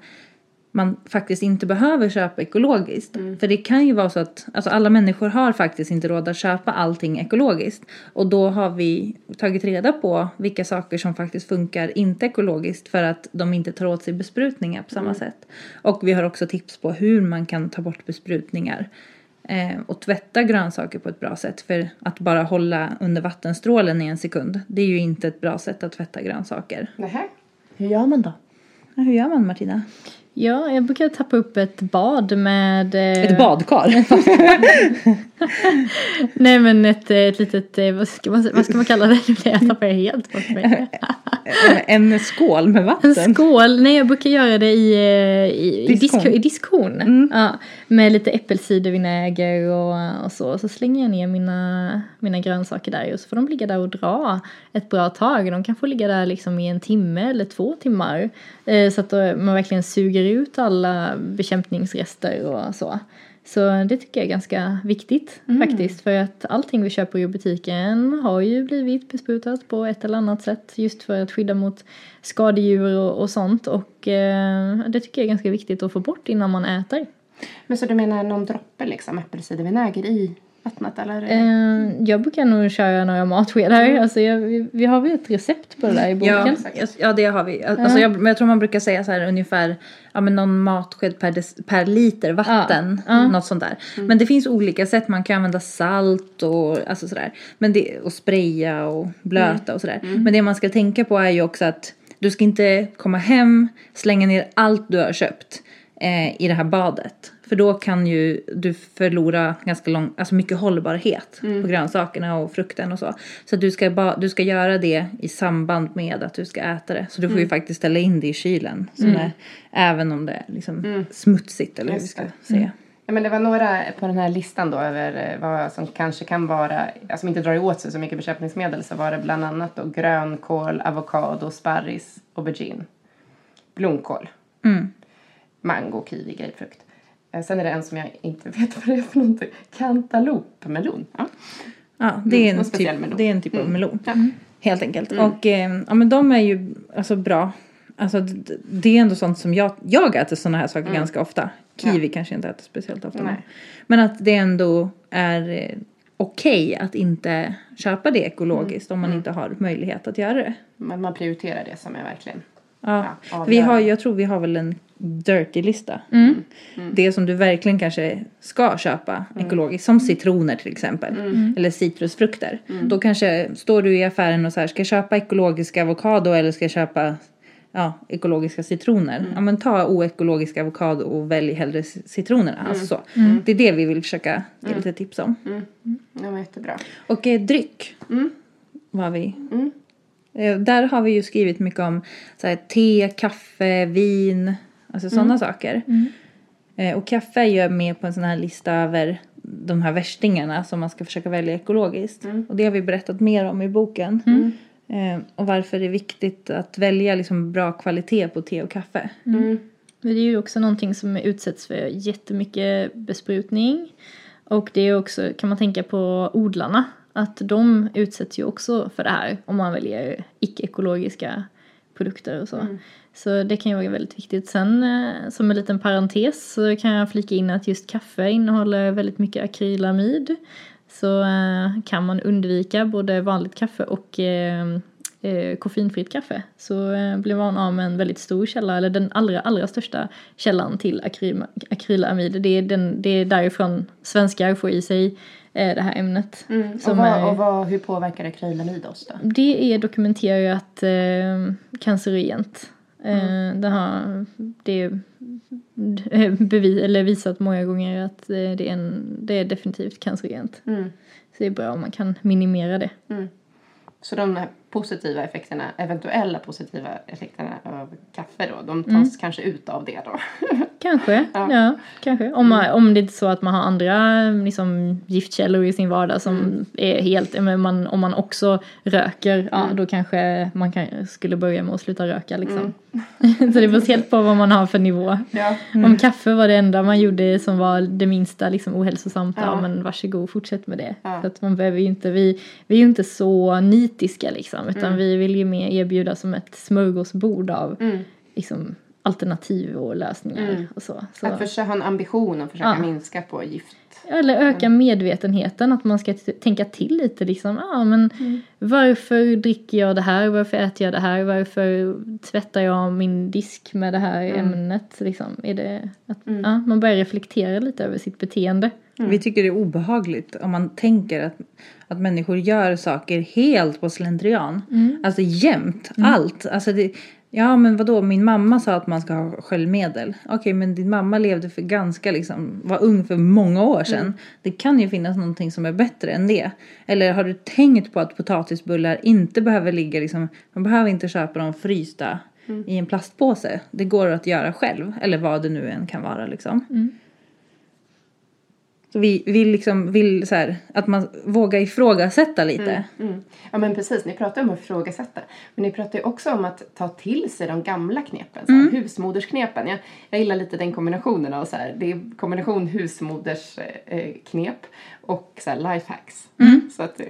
man faktiskt inte behöver köpa ekologiskt. För det kan ju vara så att alltså alla människor har faktiskt inte råd att köpa allting ekologiskt. Och då har vi tagit reda på vilka saker som faktiskt funkar inte ekologiskt för att de inte tar åt sig besprutningar på samma sätt. Och vi har också tips på hur man kan ta bort besprutningar. Eh, och tvätta grönsaker på ett bra sätt. För att bara hålla under vattenstrålen i en sekund, det är ju inte ett bra sätt att tvätta grönsaker. Nähä. Hur gör man då? Ja, hur gör man Martina? Ja, jag brukar tappa upp ett bad med... eh, Ett badkar? Nej men ett, ett litet, eh, vad ska man, vad ska man kalla det? Jag tappar helt bort mig. en skål med En vatten? skål, nej jag brukar göra det i, eh, i, i, disk, i diskhon. Ja, med lite äppelcidervinäger och, och så. Så slänger jag ner mina, mina grönsaker där och så får de ligga där och dra ett bra tag. De kan få ligga där liksom i en timme eller två timmar. Eh, så att då man verkligen suger ut alla bekämpningsrester och så. Så det tycker jag är ganska viktigt faktiskt. För att allting vi köper i butiken har ju blivit besprutat på ett eller annat sätt. Just för att skydda mot skadedjur och, och sånt. Och eh, det tycker jag är ganska viktigt att få bort innan man äter. Men så du menar någon droppe liksom äppelcidervinäger i vattnet eller? Eh, jag brukar nog köra några matskedar. Alltså jag, vi, vi har väl ett recept på det där i Ja, boken. ja, det har vi. Alltså jag, men jag tror man brukar säga så här ungefär ja, men någon matsked per, des, per liter vatten. Ja, ja. Något sånt där. Men det finns olika sätt. Man kan använda salt och, alltså sådär. Men det, och spraya och blöta och sådär. Men det man ska tänka på är ju också att du ska inte komma hem, slänga ner allt du har köpt eh, i det här badet. För då kan ju du förlora ganska lång, alltså mycket hållbarhet på grönsakerna och frukten och så. Så du ska, ba, du ska göra det i samband med att du ska äta det. Så du får ju faktiskt ställa in det i kylen. Så när, även om det är liksom smutsigt eller hur vi ska säga. Ja, men det var några på den här listan då över eh, vad som kanske kan vara, alltså inte drar åt sig så mycket bekämpningsmedel så var det bland annat då grönkål, avokado, sparris, aubergine, blomkål, mango, kiwi, grapefrukt. Eh, Sen är det en som jag inte vet vad det är för någonting. Cantaloupe-melon. Ja. Ja, det är Mm, en, en typ, det är en typ av melon. Ja. Helt enkelt. Och eh, ja, men de är ju alltså bra. Alltså det är ändå sånt som jag, jag äter sådana här saker ganska ofta. Kiwi kanske jag inte äter speciellt ofta. Men, men att det ändå är eh, okej att inte köpa det ekologiskt om man inte har möjlighet att göra det. Men man prioriterar det som är verkligen Ja. Ja, vi har, jag tror vi har väl en dirty-lista. Det som du verkligen kanske ska köpa ekologiskt, som citroner till exempel. Eller citrusfrukter. Då kanske står du i affären och så här, ska jag köpa ekologisk avokado eller ska jag köpa ja, ekologiska citroner? Ja men ta oekologisk avokado och välj hellre citronerna. Alltså så. Det är det vi vill försöka ge lite tips om. ja, men jättebra. Och eh, dryck. Vad har vi? Eh, där har vi ju skrivit mycket om så här, te, kaffe, vin. Alltså sådana saker. Eh, och kaffe är ju med på en sån här lista över de här värstingarna som man ska försöka välja ekologiskt. Och det har vi berättat mer om i boken. Eh, och varför det är viktigt att välja liksom bra kvalitet på te och kaffe. Men det är ju också någonting som utsätts för jättemycket besprutning. Och det är också, kan man tänka på odlarna, att de utsätts ju också för det här om man väljer icke-ekologiska produkter och så. Så det kan ju vara väldigt viktigt. Sen eh, som en liten parentes så kan jag flika in att just kaffe innehåller väldigt mycket akrylamid. Så eh, kan man undvika både vanligt kaffe och eh, koffeinfritt kaffe så eh, blir man av med en väldigt stor källa, eller den allra, allra största källan till akryl, akrylamid. Det är, den, det är därifrån svenskar får i sig eh, det här ämnet. Mm. Och, vad, är- och vad, hur påverkar akrylamid oss då? det är dokumenterat eh, cancerogent. Eh, det har det är bevis, eller visat många gånger att eh, det, är en, det är definitivt cancerogent. Mm. Så det är bra om man kan minimera det. Så de här positiva effekterna, eventuella positiva effekterna av kaffe då, de tas kanske ut av det då? Kanske, ja. kanske. Om, man, om det är så att man har andra liksom, giftkällor i sin vardag som är helt, men man, om man också röker, ja då kanske man kan, skulle börja med att sluta röka liksom. så det beror helt på vad man har för nivå. Ja. Om kaffe var det enda man gjorde som var det minsta liksom ohälsosamt, ja, Ja. men varsågod fortsätt med det. Ja. För att man behöver ju inte, vi, vi är ju inte så nitiska liksom, utan Mm. vi vill ju mer erbjuda som ett smörgåsbord av Mm. liksom, alternativ och lösningar och så. så. Att försöka ha en ambition och försöka Ja. minska på gift. Eller öka medvetenheten, att man ska t- tänka till lite liksom. Ja, men varför dricker jag det här? Varför äter jag det här? Varför tvättar jag min disk med det här ämnet? Liksom? Är det att, ja, man börjar reflektera lite över sitt beteende. Vi tycker det är obehagligt om man tänker att, att människor gör saker helt på slentrian. Alltså jämt, allt. Alltså det, ja men vadå, min mamma sa att man ska ha sköljmedel. Okej men din mamma levde för ganska liksom, var ung för många år sedan. Det kan ju finnas någonting som är bättre än det. Eller har du tänkt på att potatisbullar inte behöver ligga liksom, man behöver inte köpa dem frysta i en plastpåse. Det går att göra själv, eller vad det nu än kan vara liksom. Så vi vill liksom, vill så här, att man vågar ifrågasätta lite. Mm. Ja men precis, ni pratar om att ifrågasätta. Men ni pratar ju också om att ta till sig de gamla knepen, så här, husmodersknepen. Jag, jag gillar lite den kombinationen av så här, det är kombination husmodersknep eh, knep och så här lifehacks. Så att, eh,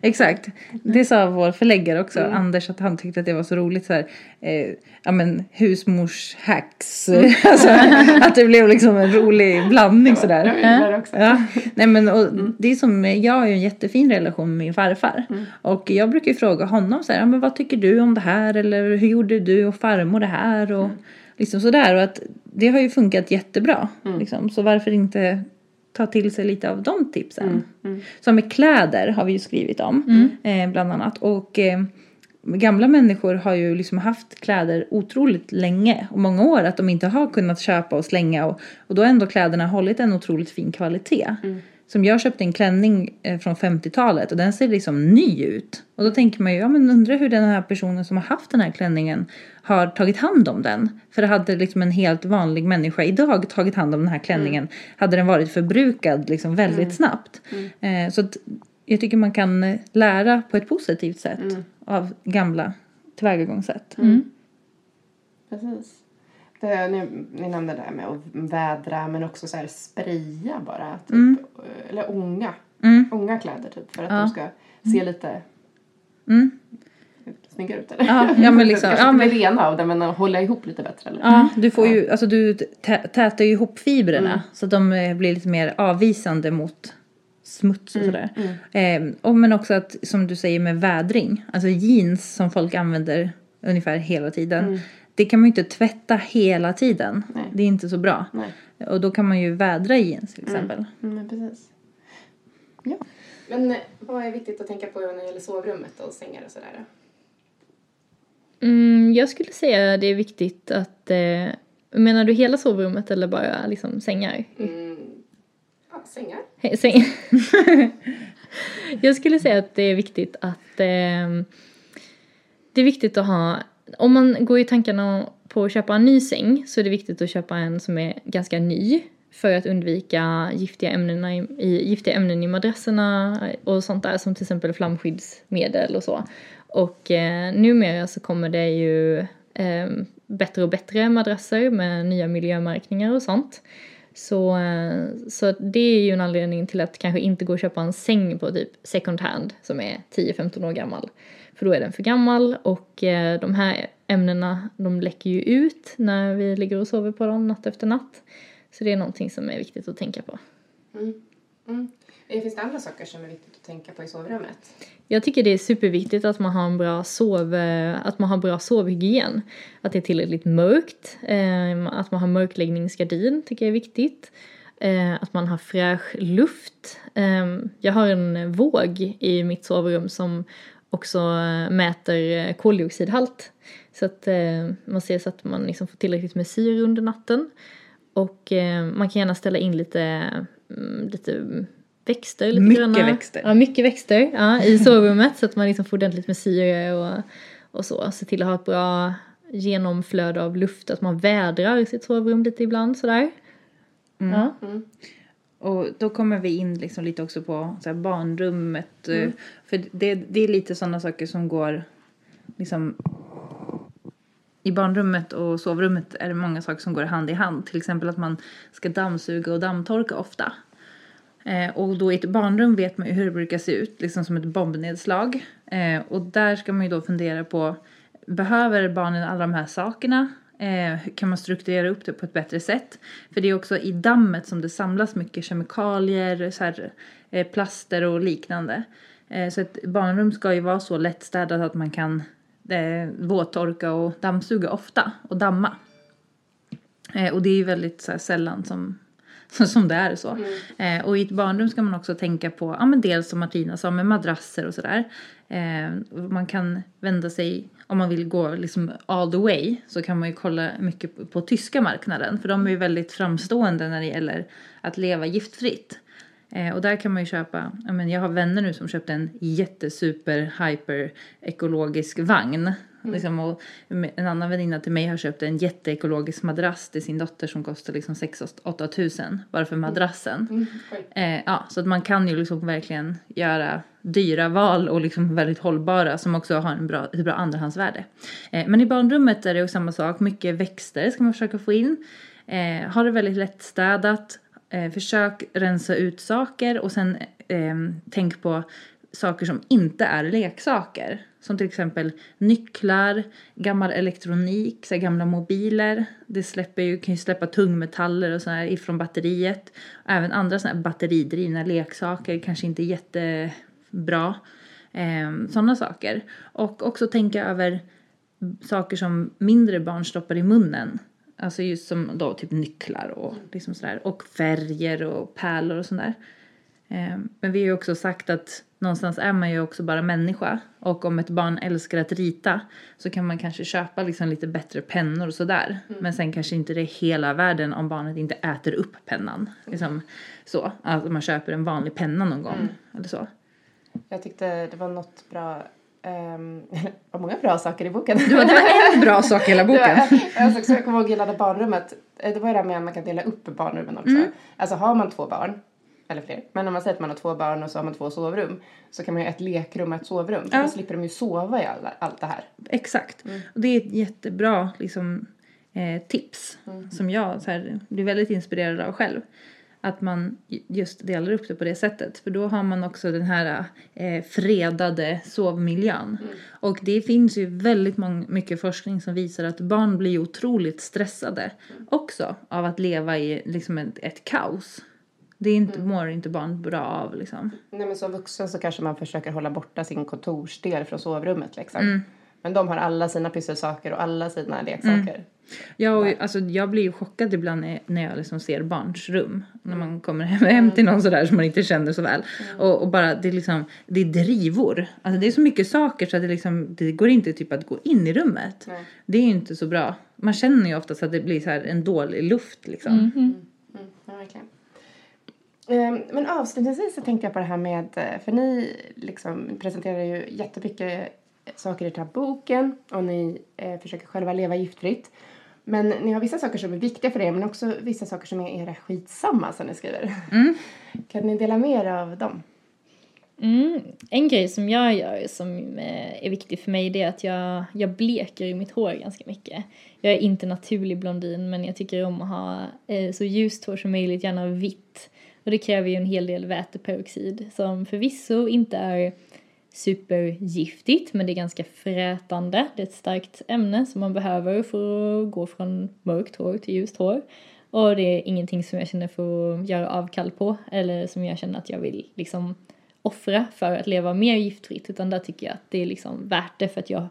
Exakt. Det sa vår förläggare också, Anders, att han tyckte att det var så roligt så här, eh, ja men husmorshacks. alltså, att det blev liksom en rolig blandning sådär. gillar det också. Ja, nej men och det är som, jag har ju en jättefin relation med min farfar. Och jag brukar ju fråga honom så här, ja, men vad tycker du om det här? Eller hur gjorde du och farmor det här? Och liksom sådär. Och att det har ju funkat jättebra. Liksom. Så varför inte ta till sig lite av de tipsen? Som med kläder har vi ju skrivit om. Eh, bland annat. Och eh, gamla människor har ju liksom haft kläder otroligt länge och många år att de inte har kunnat köpa och slänga och, och då har ändå kläderna hållit en otroligt fin kvalitet. Som jag köpte en klänning eh, från 50-talet och den ser liksom ny ut. Och då tänker man ju, ja men undrar hur den här personen som har haft den här klänningen har tagit hand om den. För hade liksom en helt vanlig människa idag tagit hand om den här klänningen hade den varit förbrukad liksom väldigt snabbt. Eh, så jag tycker man kan eh, lära på ett positivt sätt av gamla tillvägagångssätt. Precis. Det, ni, ni nämnde det här med att vädra men också så här spraya bara. Typ, Eller ånga. Ånga kläder typ för att de ska se lite snygga ut eller? Ja, ja, men liksom- Kanske ja, men- rena av det men hålla ihop lite bättre eller? Ja, du får ju, alltså du tä- tätar ju ihop fibrerna så att de eh, blir lite mer avvisande mot smuts och sådär. Eh, och men också att, som du säger med vädring, alltså jeans som folk använder ungefär hela tiden. Det kan man ju inte tvätta hela tiden. Nej. Det är inte så bra. Nej. Och då kan man ju vädra jeans till exempel. Mm, men precis. Ja. Men eh, vad är viktigt att tänka på när det gäller sovrummet och sängar och sådär? Mm, jag skulle säga det är viktigt att, eh, menar du hela sovrummet eller bara liksom sängar? Mm. Ja, sängar. He- Säng. jag skulle säga att det är viktigt att ehm, det är viktigt att ha, om man går i tankarna på att köpa en ny säng så är det viktigt att köpa en som är ganska ny för att undvika giftiga ämnen i, i, giftiga ämnen i madrasserna och sånt där som till exempel flamskyddsmedel och så. Och eh, numera så kommer det ju eh, bättre och bättre madrasser med nya miljömärkningar och sånt. Så, eh, så det är ju en anledning till att kanske inte gå och köpa en säng på typ second hand som är 10-15 år gammal. För då är den för gammal och eh, de här ämnena de läcker ju ut när vi ligger och sover på dem natt efter natt. Så det är någonting som är viktigt att tänka på. Mm. Mm. Finns det andra saker som är viktigt att tänka på i sovrummet? Jag tycker det är superviktigt att man har en bra sov, eh, att man har bra sovhygien. Att det är tillräckligt mörkt, eh, att man har mörkläggningsgardin tycker jag är viktigt. Eh, att man har fräsch luft. Jag har en våg i mitt sovrum som också mäter koldioxidhalt. Så att man ser så att man liksom får tillräckligt med syre under natten. Och man kan gärna ställa in lite, mm, lite växter. Lite mycket gröna. växter. Ja, mycket växter ja, i sovrummet så att man liksom får ordentligt med syre och, och så. Se till att ha ett bra genomflöde av luft, att man vädrar sitt sovrum lite ibland sådär. Mm. Ja. Mm. Och då kommer vi in liksom lite också på så barnrummet. Eh, mm. För det, det är lite sådana saker som går liksom i barnrummet och sovrummet är det många saker som går hand i hand. Till exempel att man ska dammsuga och dammtorka ofta. Eh, och då i ett barnrum vet man ju hur det brukar se ut, liksom som ett bombnedslag. Eh, och där ska man ju då fundera på, behöver barnen alla de här sakerna? Eh, kan man strukturera upp det på ett bättre sätt? För det är också i dammet som det samlas mycket kemikalier, så här, eh, plaster och liknande. Eh, så ett barnrum ska ju vara så lättstädat att man kan eh, våttorka och dammsuga ofta och damma. Eh, och det är ju väldigt så här, sällan som som det är så. Mm. Eh, och i ett barnrum ska man också tänka på, ja men dels som Martina sa med madrasser och sådär. Eh, man kan vända sig, om man vill gå liksom all the way så kan man ju kolla mycket på, på tyska marknaden för de är ju väldigt framstående när det gäller att leva giftfritt. Eh, och där kan man ju köpa, jag, men, jag har vänner nu som köpte en jättesuper hyper ekologisk vagn Mm. Liksom, en annan väninna till mig har köpt en jätteekologisk madrass till sin dotter som kostar liksom 6-8 tusen bara för madrassen. Mm. Mm. Eh, ja, så att man kan ju liksom verkligen göra dyra val och liksom väldigt hållbara som också har en bra, ett bra andrahandsvärde. Eh, men i barnrummet är det samma sak, mycket växter ska man försöka få in. Eh, ha det väldigt lättstädat, eh, försök rensa ut saker och sen eh, tänk på saker som inte är leksaker. Som till exempel nycklar, gammal elektronik, så gamla mobiler. Det släpper ju, kan ju släppa tungmetaller och sådär ifrån batteriet. Även andra sådana här batteridrivna leksaker kanske inte är jättebra. Eh, sådana saker. Och också tänka över saker som mindre barn stoppar i munnen. Alltså just som då typ nycklar och liksom sådär. Och färger och pärlor och sådär. Eh, men vi har ju också sagt att någonstans är man ju också bara människa. Och om ett barn älskar att rita så kan man kanske köpa liksom lite bättre pennor och sådär. Mm. Men sen kanske inte det är hela världen om barnet inte äter upp pennan. Liksom så, att man köper en vanlig penna någon gång mm. eller så. Jag tyckte det var något bra Um, det var många bra saker i boken. Det var, det var en bra sak i hela boken. var, alltså, jag kommer ihåg gillade barnrummet. Eh, det var ju det här med att man kan dela upp barnrummen också. Mm. Alltså har man två barn eller fler. Men om man säger att man har två barn och så har man två sovrum så kan man ju ha ett lekrum och ett sovrum. Ja. Då slipper de ju sova i alla, allt det här. Exakt. Mm. Och det är ett jättebra liksom, eh, tips mm. som jag så här, blir väldigt inspirerad av själv. Att man just delar upp det på det sättet. För då har man också den här eh, fredade sovmiljön. Mm. Och det finns ju väldigt mycket forskning som visar att barn blir otroligt stressade mm. också av att leva i liksom ett, ett kaos. Det är inte, mm. mår inte barn bra av liksom. Nej men som vuxen så kanske man försöker hålla borta sin kontorsdel från sovrummet liksom. Mm. Men de har alla sina pysselsaker och alla sina leksaker. Mm. Ja, och alltså, jag blir ju chockad ibland när jag liksom ser barns rum. När man kommer hem, hem till någon sådär som man inte känner så väl. Mm. Och, och, bara, det är liksom, det är drivor. Alltså det är så mycket saker så att det liksom, det går inte typ att gå in i rummet. Nej. Det är ju inte så bra. Man känner ju oftast att det blir så här en dålig luft liksom. Mm. Mm. Ja, verkligen. Ehm, men avslutningsvis så tänkte jag på det här med, eh, för ni liksom presenterar ju jättemycket saker i den här boken och ni eh, försöker själva leva giftfritt. Men ni har vissa saker som är viktiga för er men också vissa saker som är era skitsamma som ni skriver. Mm. Kan ni dela med er av dem? Mm, en grej som jag gör som eh, är viktig för mig det är att jag, jag bleker i mitt hår ganska mycket. Jag är inte naturlig blondin men jag tycker om att ha eh, så ljust hår som möjligt, gärna vitt. Och det kräver ju en hel del väteperoxid som förvisso inte är supergiftigt men det är ganska frätande. Det är ett starkt ämne som man behöver för att gå från mörkt hår till ljust hår. Och det är ingenting som jag känner för att göra avkall på eller som jag känner att jag vill liksom offra för att leva mer giftfritt utan där tycker jag att det är liksom värt det för att jag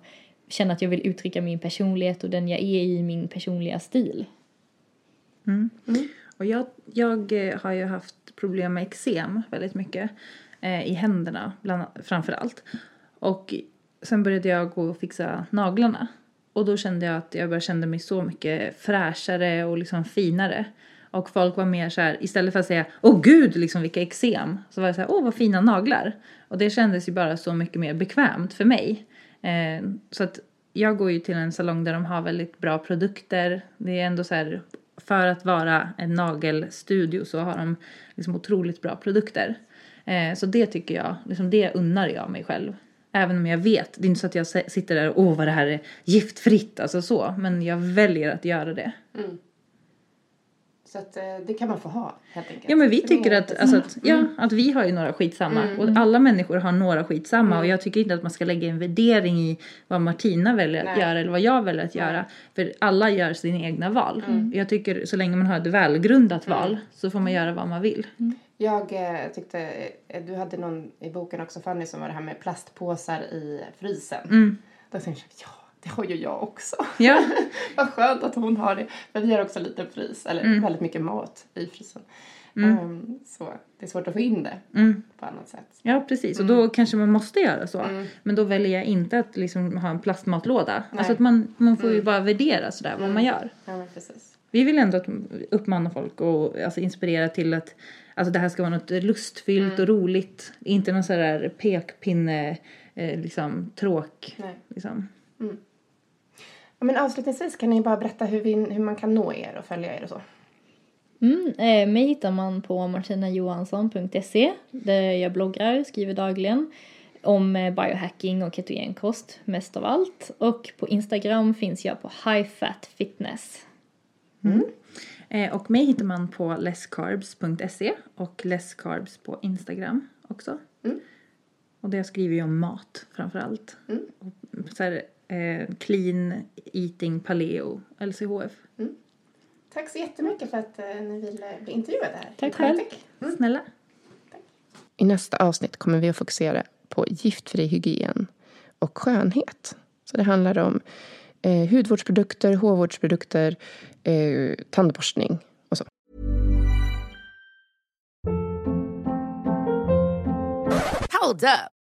känner att jag vill uttrycka min personlighet och den jag är i min personliga stil. Mm. Mm. Och jag, jag eh, har ju haft problem med eksem väldigt mycket eh, i händerna bland, framför allt. Och sen började jag gå och fixa naglarna. Och då kände jag att jag bara kände mig så mycket fräschare och liksom finare. Och folk var mer så här, istället för att säga åh gud liksom vilka eksem, så var det så här åh vad fina naglar. Och det kändes ju bara så mycket mer bekvämt för mig. Eh, så att jag går ju till en salong där de har väldigt bra produkter. Det är ändå så här, för att vara en nagelstudio så har de liksom otroligt bra produkter. Eh, så det tycker jag, liksom det unnar jag mig själv. Även om jag vet, det är inte så att jag sitter där och åh vad det här är giftfritt, alltså så. Men jag väljer att göra det. Mm. Så att eh, det kan man få ha helt enkelt. Ja men vi tycker att, alltså att, ja, mm. att vi har ju några skitsamma. Mm. Och alla människor har några skitsamma. Mm. Och jag tycker inte att man ska lägga en värdering i vad Martina väljer Nej. att göra eller vad jag väljer att göra. För alla gör sina egna val. Mm. Jag tycker så länge man har ett välgrundat mm. val så får man göra vad man vill. Mm. Jag eh, tyckte, eh, du hade någon i boken också Fanny som var det här med plastpåsar i frysen. Då tänkte jag, ja det har ju jag också. Ja. Vad skönt att hon har det. Men vi har också lite frys, eller mm. väldigt mycket mat i frysen. Mm. Um, så det är svårt att få in det mm. på annat sätt. Ja precis och då mm. kanske man måste göra så. Mm. Men då väljer jag inte att liksom ha en plastmatlåda. Nej. Alltså att man, man får ju mm. bara värdera sådär vad man gör. Ja, precis. Vi vill ändå uppmana folk och alltså, inspirera till att alltså, det här ska vara något lustfyllt och roligt. Inte någon sån där pekpinne, eh, liksom tråk. Nej. Liksom. Men avslutningsvis kan ni bara berätta hur, vi, hur man kan nå er och följa er och så. Mm, eh, mig hittar man på martinajohansson.se där jag bloggar, skriver dagligen om eh, biohacking och ketogenkost mest av allt. Och på Instagram finns jag på highfatfitness. Mm. Eh, och mig hittar man på lesscarbs.se och lesscarbs på Instagram också. Mm. Och det skriver jag om mat framför allt. Mm. Så här, eh, Clean Eating Paleo, LCHF. Mm. Tack så jättemycket för att eh, ni ville bli intervjuade här. Tack själv. Mm. Snälla. Tack. I nästa avsnitt kommer vi att fokusera på giftfri hygien och skönhet. Så det handlar om eh, hudvårdsprodukter, hårvårdsprodukter, eh, tandborstning och så. Hold up.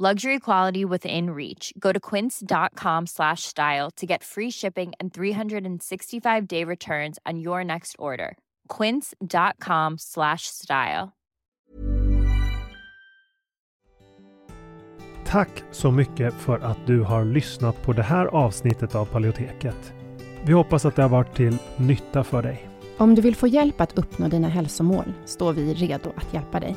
Luxury quality within reach. Go to quince.com slash style to get free shipping and 365 day returns on your next order. quince.com slash style. Tack så mycket för att du har lyssnat på det här avsnittet av Paleoteket. Vi hoppas att det har varit till nytta för dig. Om du vill få hjälp att uppnå dina hälsomål står vi redo att hjälpa dig.